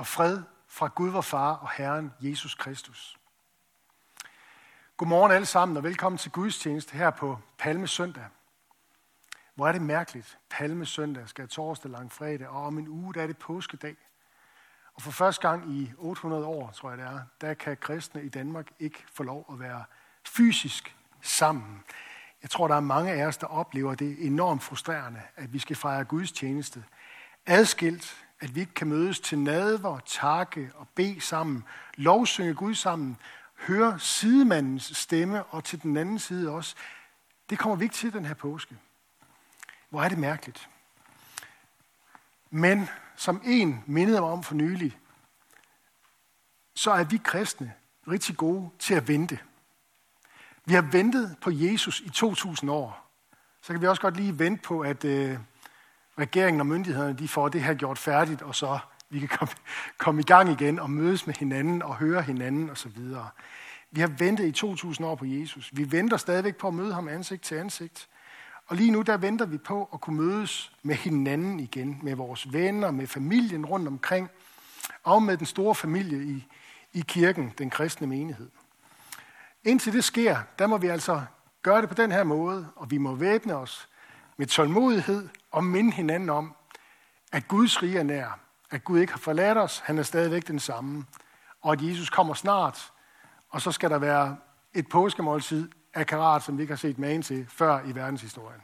Og fred fra Gud vor Far og Herren Jesus Kristus. Godmorgen alle sammen og velkommen til gudstjeneste her på Palme Søndag. Hvor er det mærkeligt. Palme Søndag skal torsdag, lang fredag, og om en uge der er det påskedag. Og for første gang i 800 år, tror jeg det er, der kan kristne i Danmark ikke få lov at være fysisk sammen. Jeg tror, der er mange af os, der oplever det enormt frustrerende, at vi skal fejre Guds tjeneste adskilt, at vi ikke kan mødes til nadver, takke og bede sammen, lovsynge Gud sammen, høre sidemandens stemme og til den anden side også. Det kommer vi ikke til den her påske. Hvor er det mærkeligt. Men som en mindede mig om for nylig, så er vi kristne rigtig gode til at vente. Vi har ventet på Jesus i 2000 år. Så kan vi også godt lige vente på, at øh, regeringen og myndighederne de får det her gjort færdigt, og så vi kan komme, komme i gang igen og mødes med hinanden og høre hinanden osv. Vi har ventet i 2000 år på Jesus. Vi venter stadigvæk på at møde ham ansigt til ansigt. Og lige nu der venter vi på at kunne mødes med hinanden igen, med vores venner, med familien rundt omkring, og med den store familie i, i kirken, den kristne menighed. Indtil det sker, der må vi altså gøre det på den her måde, og vi må væbne os med tålmodighed og minde hinanden om, at Guds rige er nær, at Gud ikke har forladt os, han er stadigvæk den samme, og at Jesus kommer snart, og så skal der være et påskemåltid af karat, som vi ikke har set magen til før i verdenshistorien.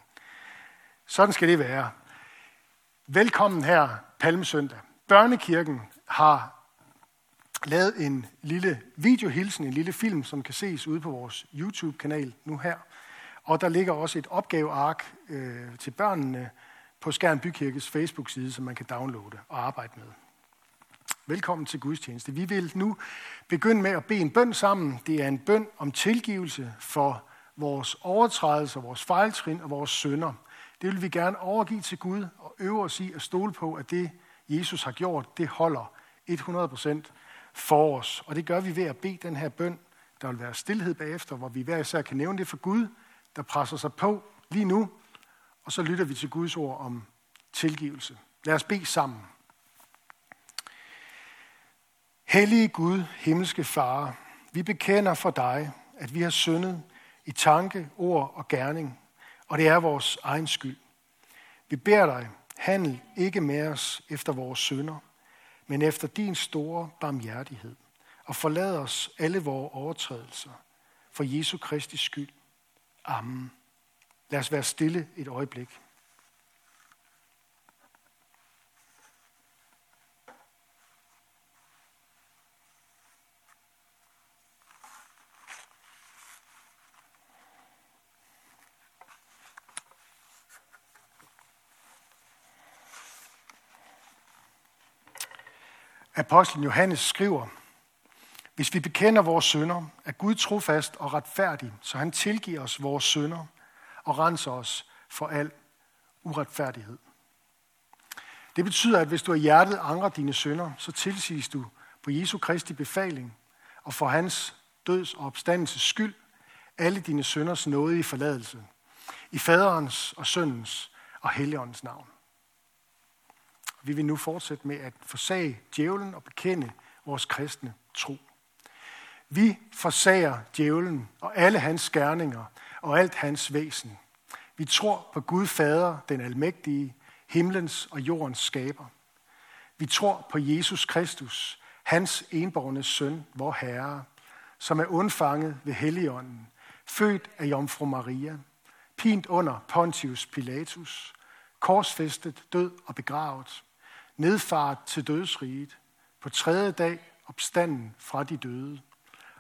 Sådan skal det være. Velkommen her, Palmesøndag. Børnekirken har lavet en lille videohilsen, en lille film, som kan ses ude på vores YouTube-kanal nu her. Og der ligger også et opgaveark øh, til børnene på Skærn Bykirkes Facebook-side, som man kan downloade og arbejde med. Velkommen til gudstjeneste. Vi vil nu begynde med at bede en bøn sammen. Det er en bøn om tilgivelse for vores overtrædelser, vores fejltrin og vores sønder. Det vil vi gerne overgive til Gud og øve os i at stole på, at det, Jesus har gjort, det holder 100% for os. Og det gør vi ved at bede den her bøn. Der vil være stillhed bagefter, hvor vi hver især kan nævne det for Gud, der presser sig på lige nu, og så lytter vi til Guds ord om tilgivelse. Lad os bede sammen. Hellige Gud, himmelske Far, vi bekender for dig, at vi har syndet i tanke, ord og gerning, og det er vores egen skyld. Vi beder dig, handel ikke med os efter vores synder, men efter din store barmhjertighed, og forlad os alle vores overtrædelser for Jesu Kristi skyld. Amen. Lad os være stille et øjeblik. Apostlen Johannes skriver, hvis vi bekender vores sønder, er Gud trofast og retfærdig, så han tilgiver os vores sønder og renser os for al uretfærdighed. Det betyder, at hvis du af hjertet angrer dine sønder, så tilsiges du på Jesu Kristi befaling og for hans døds og opstandelses skyld alle dine sønders nåde i forladelse, i faderens og søndens og helligåndens navn. Vi vil nu fortsætte med at forsage djævlen og bekende vores kristne tro. Vi forsager djævlen og alle hans skærninger og alt hans væsen. Vi tror på Gud Fader, den almægtige, himlens og jordens skaber. Vi tror på Jesus Kristus, hans enborgne søn, vor Herre, som er undfanget ved Helligånden, født af Jomfru Maria, pint under Pontius Pilatus, korsfæstet, død og begravet, nedfaret til dødsriget, på tredje dag opstanden fra de døde,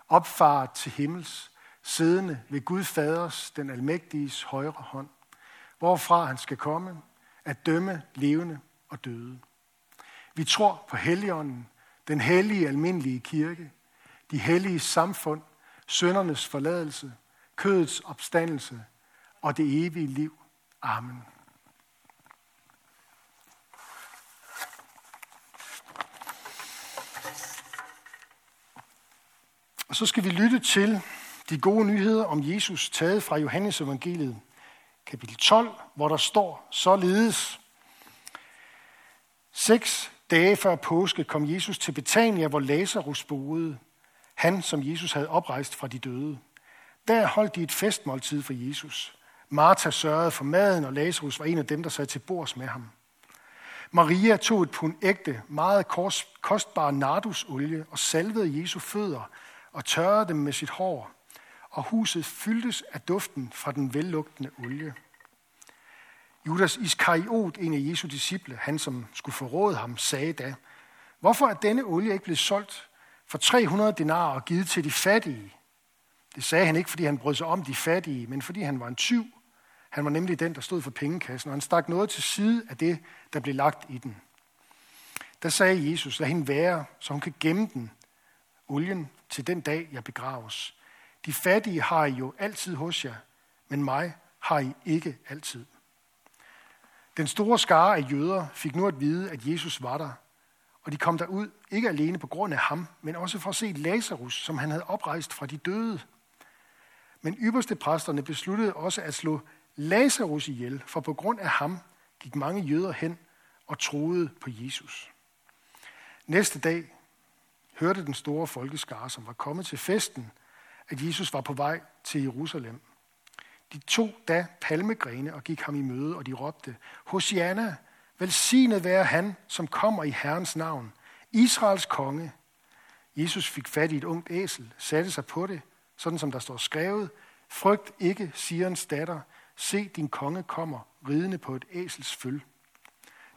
opfart til himmels, siddende ved Gud Faders, den almægtiges højre hånd, hvorfra han skal komme at dømme levende og døde. Vi tror på Helligånden, den hellige almindelige kirke, de hellige samfund, søndernes forladelse, kødets opstandelse og det evige liv. Amen. Og så skal vi lytte til de gode nyheder om Jesus taget fra Johannes evangeliet, kapitel 12, hvor der står således. Seks dage før påske kom Jesus til Betania, hvor Lazarus boede. Han, som Jesus havde oprejst fra de døde. Der holdt de et festmåltid for Jesus. Martha sørgede for maden, og Lazarus var en af dem, der sad til bords med ham. Maria tog et pund ægte, meget kostbar nardusolie og salvede Jesu fødder og tørrede dem med sit hår, og huset fyldtes af duften fra den vellugtende olie. Judas Iskariot, en af Jesu disciple, han som skulle forråde ham, sagde da, hvorfor er denne olie ikke blevet solgt for 300 denarer og givet til de fattige? Det sagde han ikke, fordi han brød sig om de fattige, men fordi han var en tyv. Han var nemlig den, der stod for pengekassen, og han stak noget til side af det, der blev lagt i den. Der sagde Jesus, lad hende være, så hun kan gemme den, olien, til den dag, jeg begraves. De fattige har I jo altid hos jer, men mig har I ikke altid. Den store skare af jøder fik nu at vide, at Jesus var der, og de kom derud ikke alene på grund af ham, men også for at se Lazarus, som han havde oprejst fra de døde. Men ypperste præsterne besluttede også at slå Lazarus ihjel, for på grund af ham gik mange jøder hen og troede på Jesus. Næste dag hørte den store folkeskare, som var kommet til festen, at Jesus var på vej til Jerusalem. De tog da palmegrene og gik ham i møde, og de råbte, Hosianna, velsignet være han, som kommer i Herrens navn, Israels konge. Jesus fik fat i et ungt æsel, satte sig på det, sådan som der står skrevet, Frygt ikke, Sions datter, se din konge kommer, ridende på et æsels føl.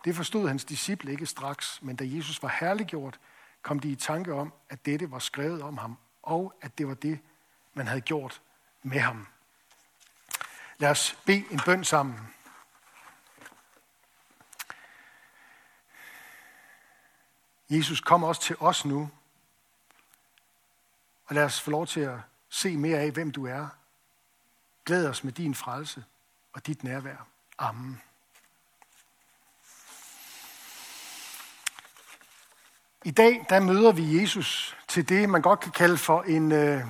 Det forstod hans disciple ikke straks, men da Jesus var herliggjort, kom de i tanke om, at dette var skrevet om ham, og at det var det, man havde gjort med ham. Lad os bede en bøn sammen. Jesus, kom også til os nu, og lad os få lov til at se mere af, hvem du er. Glæd os med din frelse og dit nærvær. Amen. I dag der møder vi Jesus til det, man godt kan kalde for en, øh,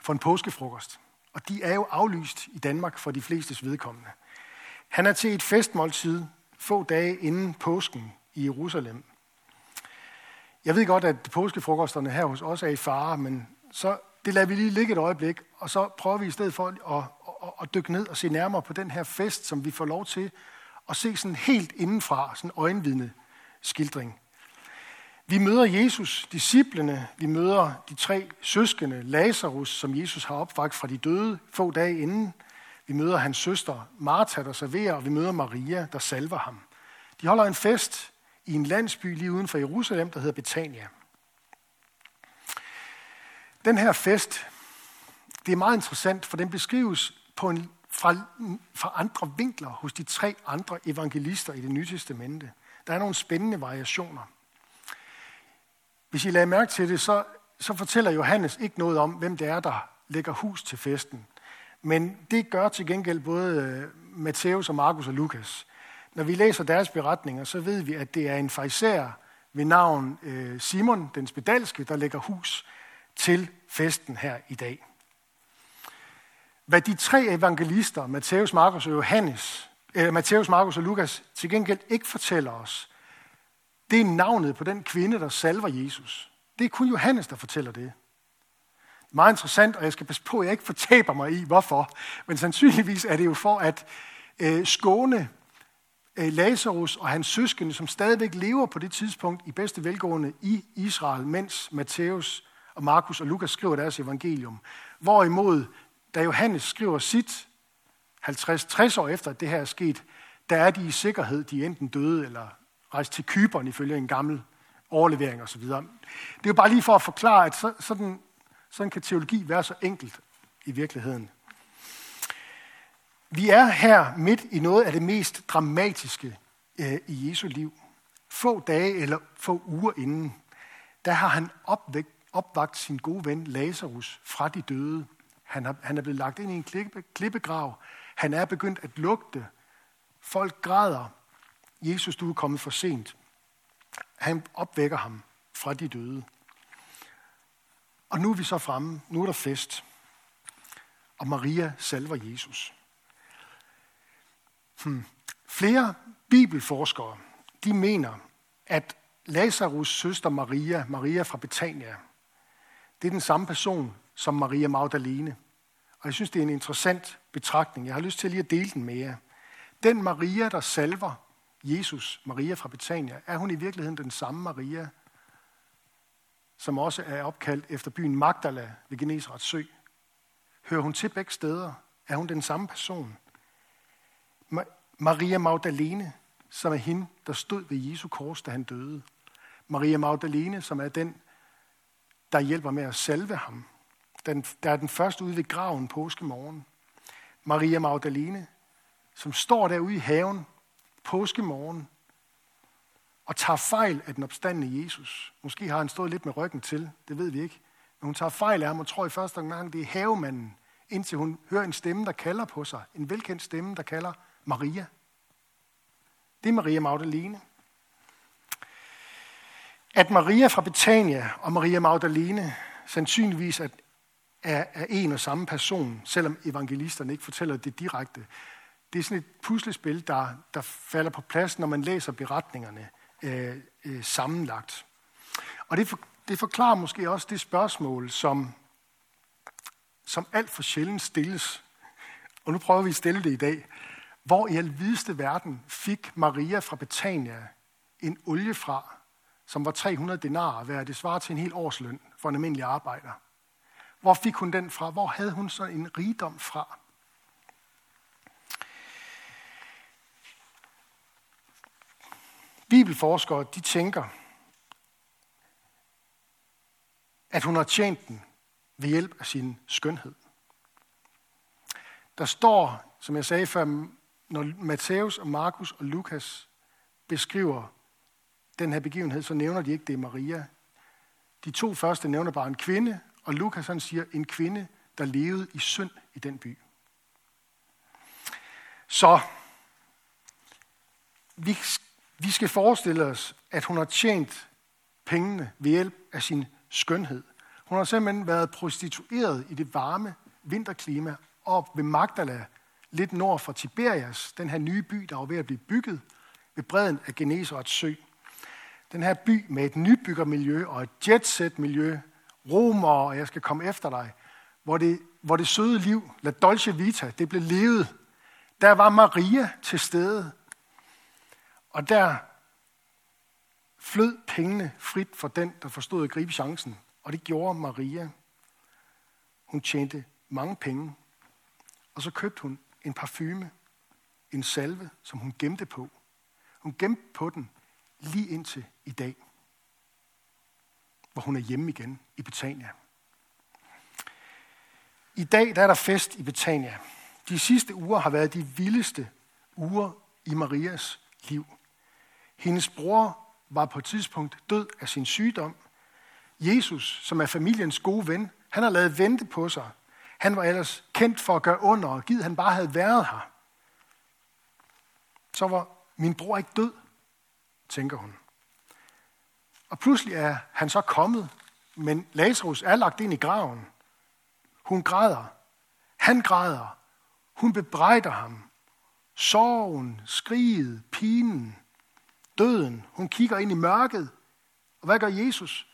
for en påskefrokost. Og de er jo aflyst i Danmark for de flestes vedkommende. Han er til et festmåltid få dage inden påsken i Jerusalem. Jeg ved godt, at påskefrokosterne her hos os er i fare, men så det lader vi lige ligge et øjeblik, og så prøver vi i stedet for at, at, at dykke ned og se nærmere på den her fest, som vi får lov til at se sådan helt indenfra, sådan en øjenvidne skildring vi møder Jesus, disciplene, vi møder de tre søskende, Lazarus, som Jesus har opvagt fra de døde få dage inden. Vi møder hans søster Martha, der serverer, og vi møder Maria, der salver ham. De holder en fest i en landsby lige uden for Jerusalem, der hedder Betania. Den her fest, det er meget interessant, for den beskrives på en, fra, fra andre vinkler hos de tre andre evangelister i det nye testamente. Der er nogle spændende variationer. Hvis I lader mærke til det, så, så fortæller Johannes ikke noget om, hvem det er, der lægger hus til festen. Men det gør til gengæld både øh, Matthæus og Markus og Lukas. Når vi læser deres beretninger, så ved vi, at det er en fejser ved navn øh, Simon, den spedalske, der lægger hus til festen her i dag. Hvad de tre evangelister, Matthæus, Markus og Johannes, øh, äh, Matthæus, Markus og Lukas, til gengæld ikke fortæller os, det er navnet på den kvinde, der salver Jesus. Det er kun Johannes, der fortæller det. Meget interessant, og jeg skal passe på, at jeg ikke fortaber mig i, hvorfor. Men sandsynligvis er det jo for at øh, skåne øh, Lazarus og hans søskende, som stadigvæk lever på det tidspunkt i bedste velgående i Israel, mens Matthæus og Markus og Lukas skriver deres evangelium. Hvorimod, da Johannes skriver sit 50-60 år efter, at det her er sket, der er de i sikkerhed, de er enten døde eller rejse til Kyberen ifølge en gammel overlevering osv. Det er jo bare lige for at forklare, at sådan, sådan kan teologi være så enkelt i virkeligheden. Vi er her midt i noget af det mest dramatiske øh, i Jesu liv. Få dage eller få uger inden, der har han opvægt, opvagt sin gode ven Lazarus fra de døde. Han, har, han er blevet lagt ind i en klippe, klippegrav. Han er begyndt at lugte. Folk græder. Jesus, du er kommet for sent. Han opvækker ham fra de døde. Og nu er vi så fremme. Nu er der fest. Og Maria salver Jesus. Hmm. Flere bibelforskere, de mener, at Lazarus søster Maria, Maria fra Betania, det er den samme person som Maria Magdalene. Og jeg synes, det er en interessant betragtning. Jeg har lyst til lige at dele den med jer. Den Maria, der salver Jesus, Maria fra Betania, er hun i virkeligheden den samme Maria, som også er opkaldt efter byen Magdala ved Genesrets sø. Hører hun til begge steder? Er hun den samme person? Maria Magdalene, som er hende, der stod ved Jesu kors, da han døde. Maria Magdalene, som er den, der hjælper med at salve ham. Den, der er den første ude ved graven påskemorgen. Maria Magdalene, som står derude i haven påskemorgen og tager fejl af den opstandende Jesus. Måske har han stået lidt med ryggen til, det ved vi ikke. Men hun tager fejl af ham og tror i første omgang, det er havemanden, indtil hun hører en stemme, der kalder på sig. En velkendt stemme, der kalder Maria. Det er Maria Magdalene. At Maria fra Betania og Maria Magdalene sandsynligvis er, er en og samme person, selvom evangelisterne ikke fortæller det direkte. Det er sådan et puslespil, der, der falder på plads, når man læser beretningerne øh, øh, sammenlagt. Og det, for, det forklarer måske også det spørgsmål, som, som alt for sjældent stilles. Og nu prøver vi at stille det i dag. Hvor i alvideste verden fik Maria fra Betania en olie fra, som var 300 denarer værd. Det svarer til en hel årsløn for en almindelig arbejder. Hvor fik hun den fra? Hvor havde hun så en rigdom fra? Bibelforskere, de tænker, at hun har tjent den ved hjælp af sin skønhed. Der står, som jeg sagde før, når Matthæus og Markus og Lukas beskriver den her begivenhed, så nævner de ikke, det er Maria. De to første nævner bare en kvinde, og Lukas han siger, en kvinde, der levede i synd i den by. Så vi, vi skal forestille os, at hun har tjent pengene ved hjælp af sin skønhed. Hun har simpelthen været prostitueret i det varme vinterklima op ved Magdala, lidt nord for Tiberias, den her nye by, der var ved at blive bygget ved bredden af Genesarets sø. Den her by med et nybyggermiljø og et jetset-miljø, romer, og jeg skal komme efter dig, hvor det, hvor det søde liv, la dolce vita, det blev levet. Der var Maria til stede, og der flød pengene frit for den, der forstod at gribe chancen. Og det gjorde Maria. Hun tjente mange penge. Og så købte hun en parfume, en salve, som hun gemte på. Hun gemte på den lige indtil i dag, hvor hun er hjemme igen i Betania. I dag der er der fest i Betania. De sidste uger har været de vildeste uger i Marias liv. Hendes bror var på et tidspunkt død af sin sygdom. Jesus, som er familiens gode ven, han har lavet vente på sig. Han var ellers kendt for at gøre under, og givet han bare havde været her. Så var min bror ikke død, tænker hun. Og pludselig er han så kommet, men Lazarus er lagt ind i graven. Hun græder. Han græder. Hun bebrejder ham. Sorgen, skriget, pinen, døden. Hun kigger ind i mørket. Og hvad gør Jesus?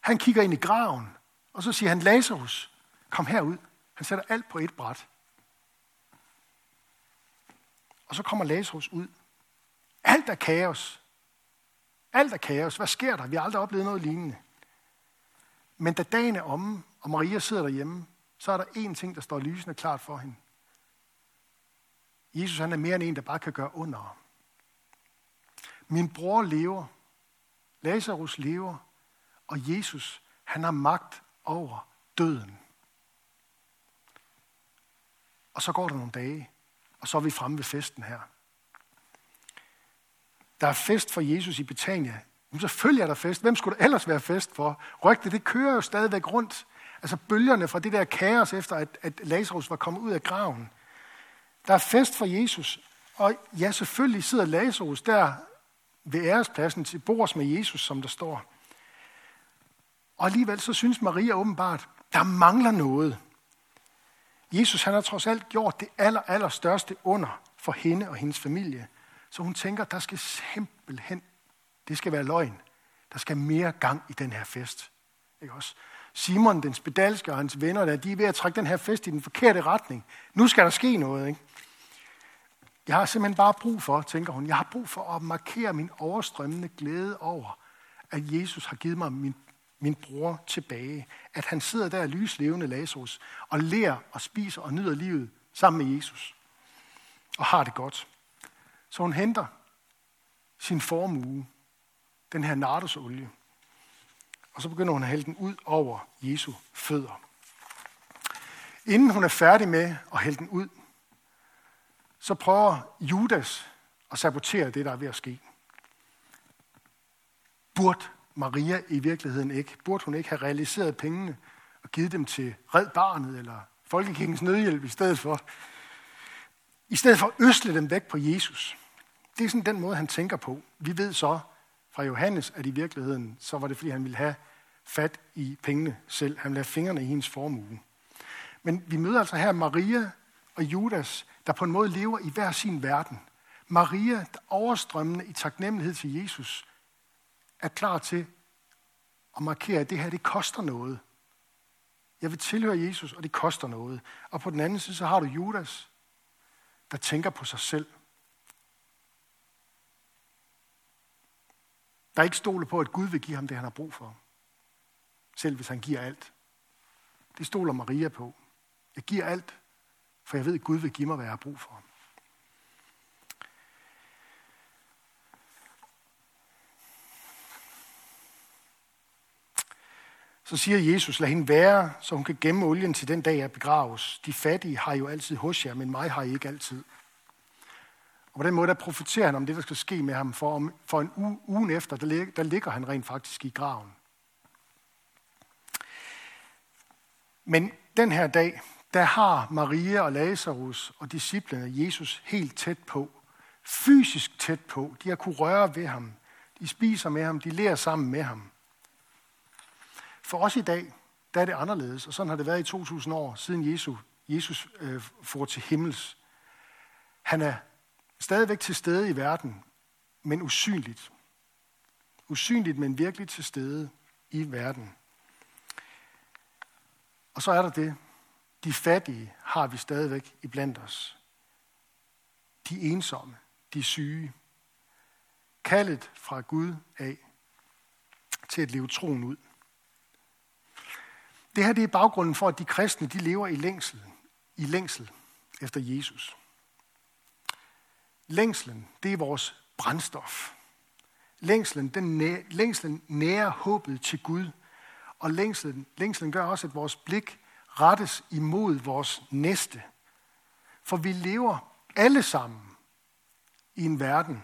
Han kigger ind i graven, og så siger han, Lazarus, kom herud. Han sætter alt på et bræt. Og så kommer Lazarus ud. Alt er kaos. Alt er kaos. Hvad sker der? Vi har aldrig oplevet noget lignende. Men da dagen er omme, og Maria sidder derhjemme, så er der én ting, der står lysende klart for hende. Jesus han er mere end en, der bare kan gøre under. Min bror lever. Lazarus lever. Og Jesus, han har magt over døden. Og så går der nogle dage, og så er vi fremme ved festen her. Der er fest for Jesus i Betania. Men selvfølgelig er der fest. Hvem skulle der ellers være fest for? Rygtet, det kører jo stadigvæk rundt. Altså bølgerne fra det der kaos efter, at, at Lazarus var kommet ud af graven. Der er fest for Jesus. Og ja, selvfølgelig sidder Lazarus der ved ærespladsen til bords med Jesus, som der står. Og alligevel så synes Maria åbenbart, der mangler noget. Jesus han har trods alt gjort det aller, aller største under for hende og hendes familie. Så hun tænker, der skal simpelthen Det skal være løgn. Der skal mere gang i den her fest. Ikke også? Simon, den spedalske og hans venner, der, de er ved at trække den her fest i den forkerte retning. Nu skal der ske noget. Ikke? Jeg har simpelthen bare brug for, tænker hun, jeg har brug for at markere min overstrømmende glæde over, at Jesus har givet mig min, min bror tilbage. At han sidder der lyslevende Lazarus og lærer og spiser og nyder livet sammen med Jesus. Og har det godt. Så hun henter sin formue, den her nardusolie, og så begynder hun at hælde den ud over Jesu fødder. Inden hun er færdig med at hælde den ud, så prøver Judas at sabotere det, der er ved at ske. Burde Maria i virkeligheden ikke, burde hun ikke have realiseret pengene og givet dem til Red Barnet eller Folkekirkens Nødhjælp i stedet for? I stedet for at øsle dem væk på Jesus. Det er sådan den måde, han tænker på. Vi ved så fra Johannes, at i virkeligheden, så var det, fordi han ville have fat i pengene selv. Han ville have fingrene i hendes formue. Men vi møder altså her Maria og Judas, der på en måde lever i hver sin verden. Maria, der overstrømmende i taknemmelighed til Jesus, er klar til at markere, at det her, det koster noget. Jeg vil tilhøre Jesus, og det koster noget. Og på den anden side, så har du Judas, der tænker på sig selv. Der ikke stoler på, at Gud vil give ham det, han har brug for. Selv hvis han giver alt. Det stoler Maria på. Jeg giver alt, for jeg ved, at Gud vil give mig, hvad jeg har brug for. Så siger Jesus, lad hende være, så hun kan gemme olien til den dag, jeg begraves. De fattige har jo altid hos jer, men mig har I ikke altid. Og på den måde, der profeterer han om det, der skal ske med ham. For, om, for en uge, ugen efter, der, lig, der ligger han rent faktisk i graven. Men den her dag, der har Maria og Lazarus og disciplene Jesus helt tæt på. Fysisk tæt på. De har kunne røre ved ham. De spiser med ham. De lærer sammen med ham. For os i dag, der er det anderledes. Og sådan har det været i 2000 år, siden Jesus, Jesus øh, får til himmels. Han er stadigvæk til stede i verden, men usynligt. Usynligt, men virkelig til stede i verden. Og så er der det, de fattige har vi stadigvæk i blandt os. De ensomme, de syge. Kaldet fra Gud af til at leve troen ud. Det her det er baggrunden for, at de kristne de lever i længsel, i længsel efter Jesus. Længslen, det er vores brændstof. Længslen, den næ, længslen nærer håbet til Gud. Og længslen, længslen gør også, at vores blik rettes imod vores næste. For vi lever alle sammen i en verden,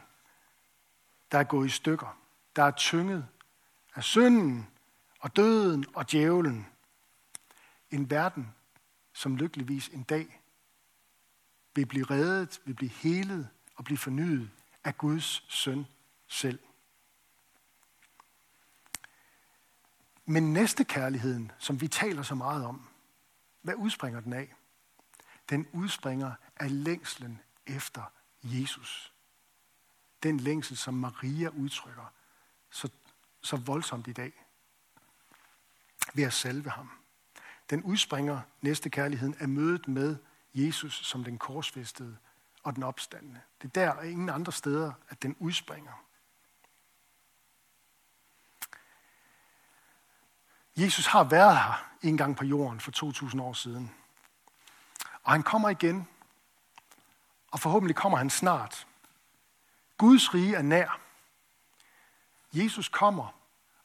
der er gået i stykker, der er tynget af synden og døden og djævlen. En verden, som lykkeligvis en dag vil blive reddet, vil blive helet og blive fornyet af Guds søn selv. Men næste kærligheden, som vi taler så meget om, hvad udspringer den af? Den udspringer af længslen efter Jesus. Den længsel, som Maria udtrykker så, så voldsomt i dag. Ved at salve ham. Den udspringer næste kærligheden af mødet med Jesus som den korsfæstede og den opstandende. Det er der og ingen andre steder, at den udspringer. Jesus har været her en gang på jorden for 2000 år siden. Og han kommer igen, og forhåbentlig kommer han snart. Guds rige er nær. Jesus kommer,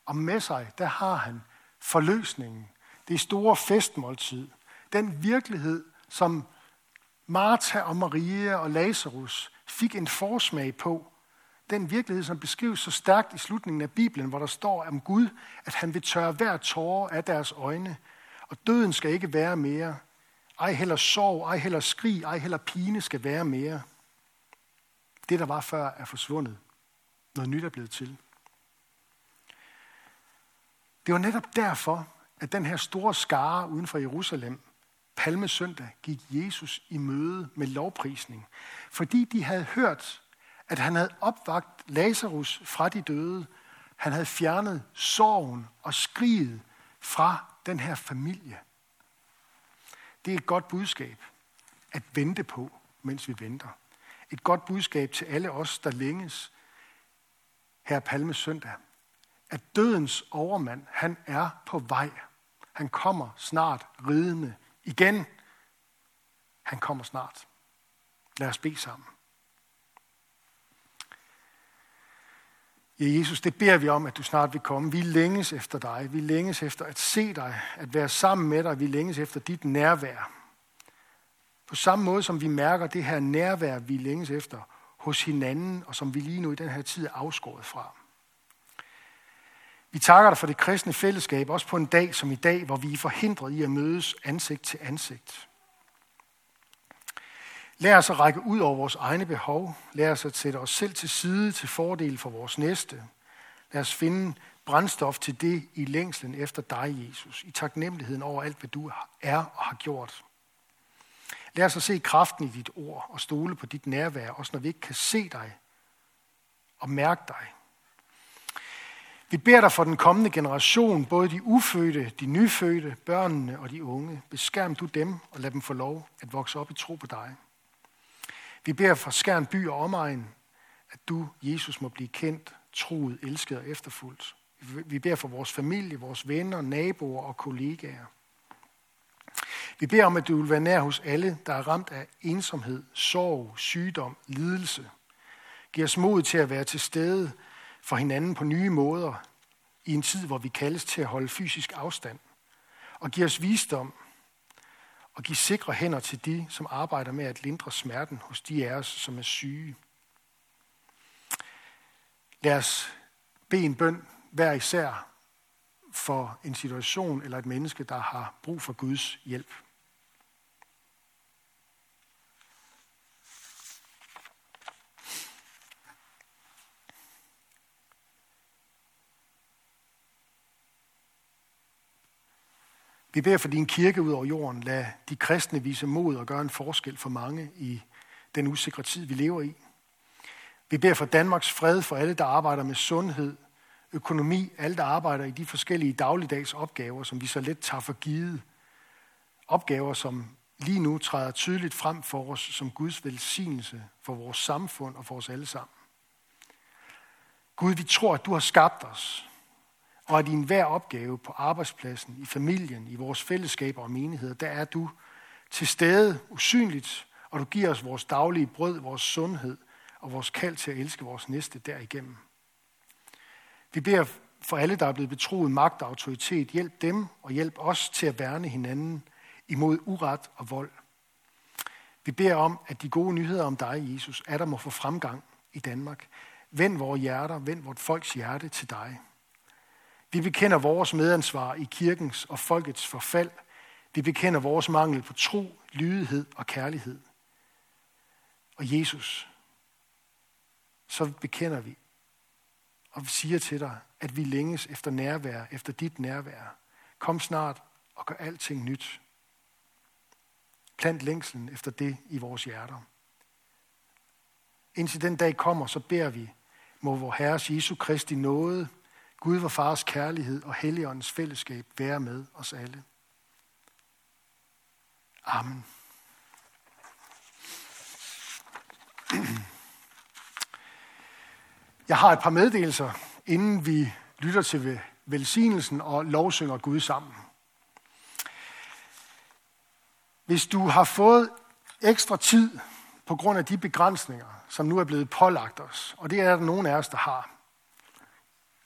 og med sig, der har han forløsningen. Det store festmåltid. Den virkelighed, som Martha og Maria og Lazarus fik en forsmag på, den virkelighed, som beskrives så stærkt i slutningen af Bibelen, hvor der står om Gud, at han vil tørre hver tårer af deres øjne, og døden skal ikke være mere. Ej heller sorg, ej heller skrig, ej heller pine skal være mere. Det, der var før, er forsvundet. Noget nyt er blevet til. Det var netop derfor, at den her store skare uden for Jerusalem palmesøndag gik Jesus i møde med lovprisning. Fordi de havde hørt, at han havde opvagt Lazarus fra de døde. Han havde fjernet sorgen og skriget fra den her familie. Det er et godt budskab at vente på, mens vi venter. Et godt budskab til alle os, der længes her Palme søndag. At dødens overmand, han er på vej. Han kommer snart ridende igen. Han kommer snart. Lad os bede sammen. Ja, Jesus, det beder vi om, at du snart vil komme. Vi længes efter dig. Vi længes efter at se dig, at være sammen med dig. Vi længes efter dit nærvær. På samme måde som vi mærker det her nærvær, vi længes efter hos hinanden, og som vi lige nu i den her tid er afskåret fra. Vi takker dig for det kristne fællesskab, også på en dag som i dag, hvor vi er forhindret i at mødes ansigt til ansigt. Lad os at række ud over vores egne behov. Lad os at sætte os selv til side til fordel for vores næste. Lad os finde brændstof til det i længslen efter dig, Jesus, i taknemmeligheden over alt, hvad du er og har gjort. Lad os at se kraften i dit ord og stole på dit nærvær, også når vi ikke kan se dig og mærke dig. Vi beder dig for den kommende generation, både de ufødte, de nyfødte, børnene og de unge. Beskærm du dem og lad dem få lov at vokse op i tro på dig. Vi beder for Skærn by og omegn, at du, Jesus, må blive kendt, troet, elsket og efterfulgt. Vi beder for vores familie, vores venner, naboer og kollegaer. Vi beder om, at du vil være nær hos alle, der er ramt af ensomhed, sorg, sygdom, lidelse. Giv os mod til at være til stede for hinanden på nye måder i en tid, hvor vi kaldes til at holde fysisk afstand. Og giv os visdom og give sikre hænder til de, som arbejder med at lindre smerten hos de af os, som er syge. Lad os bede en bøn hver især for en situation eller et menneske, der har brug for Guds hjælp. Vi beder for din kirke ud over jorden. Lad de kristne vise mod og gøre en forskel for mange i den usikre tid, vi lever i. Vi beder for Danmarks fred, for alle, der arbejder med sundhed, økonomi, alle, der arbejder i de forskellige dagligdags opgaver, som vi så let tager for givet. Opgaver, som lige nu træder tydeligt frem for os som Guds velsignelse for vores samfund og for os alle sammen. Gud, vi tror, at du har skabt os, og at i enhver opgave på arbejdspladsen, i familien, i vores fællesskaber og menigheder, der er du til stede usynligt, og du giver os vores daglige brød, vores sundhed og vores kald til at elske vores næste derigennem. Vi beder for alle, der er blevet betroet magt og autoritet, hjælp dem og hjælp os til at værne hinanden imod uret og vold. Vi beder om, at de gode nyheder om dig, Jesus, er der må få fremgang i Danmark. Vend vores hjerter, vend vort folks hjerte til dig. Vi bekender vores medansvar i kirkens og folkets forfald. Vi bekender vores mangel på tro, lydighed og kærlighed. Og Jesus, så bekender vi og vi siger til dig, at vi længes efter nærvær, efter dit nærvær. Kom snart og gør alting nyt. Plant længslen efter det i vores hjerter. Indtil den dag kommer, så beder vi, må vor Herres Jesu Kristi nåde, Gud vor Fars kærlighed og Helligåndens fællesskab være med os alle. Amen. Jeg har et par meddelelser, inden vi lytter til velsignelsen og lovsynger Gud sammen. Hvis du har fået ekstra tid på grund af de begrænsninger, som nu er blevet pålagt os, og det er der nogen af os, der har,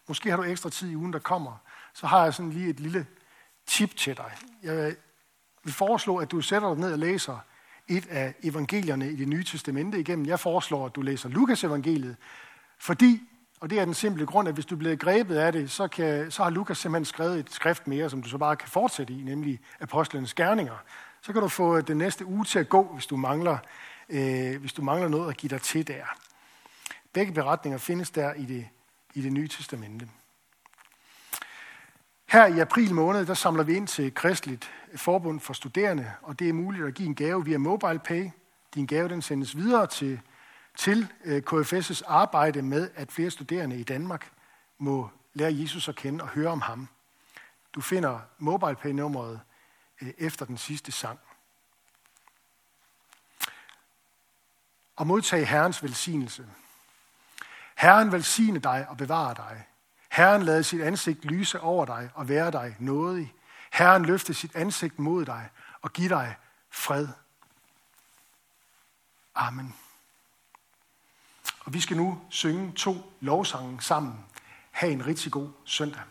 Måske har du ekstra tid i ugen, der kommer. Så har jeg sådan lige et lille tip til dig. Jeg vil foreslå, at du sætter dig ned og læser et af evangelierne i det nye testamente igennem. Jeg foreslår, at du læser Lukas evangeliet, fordi, og det er den simple grund, at hvis du bliver grebet af det, så, kan, så har Lukas simpelthen skrevet et skrift mere, som du så bare kan fortsætte i, nemlig Apostlenes Gerninger. Så kan du få den næste uge til at gå, hvis du mangler, øh, hvis du mangler noget at give dig til der. Begge beretninger findes der i det i det nye testamente. Her i april måned, der samler vi ind til Kristeligt Forbund for Studerende, og det er muligt at give en gave via MobilePay. Din gave den sendes videre til til øh, KFS' arbejde med, at flere studerende i Danmark må lære Jesus at kende og høre om ham. Du finder MobilePay-nummeret øh, efter den sidste sang. Og modtag Herrens velsignelse. Herren velsigne dig og bevare dig. Herren lade sit ansigt lyse over dig og være dig nådig. Herren løfte sit ansigt mod dig og give dig fred. Amen. Og vi skal nu synge to lovsange sammen. Ha' en rigtig god søndag.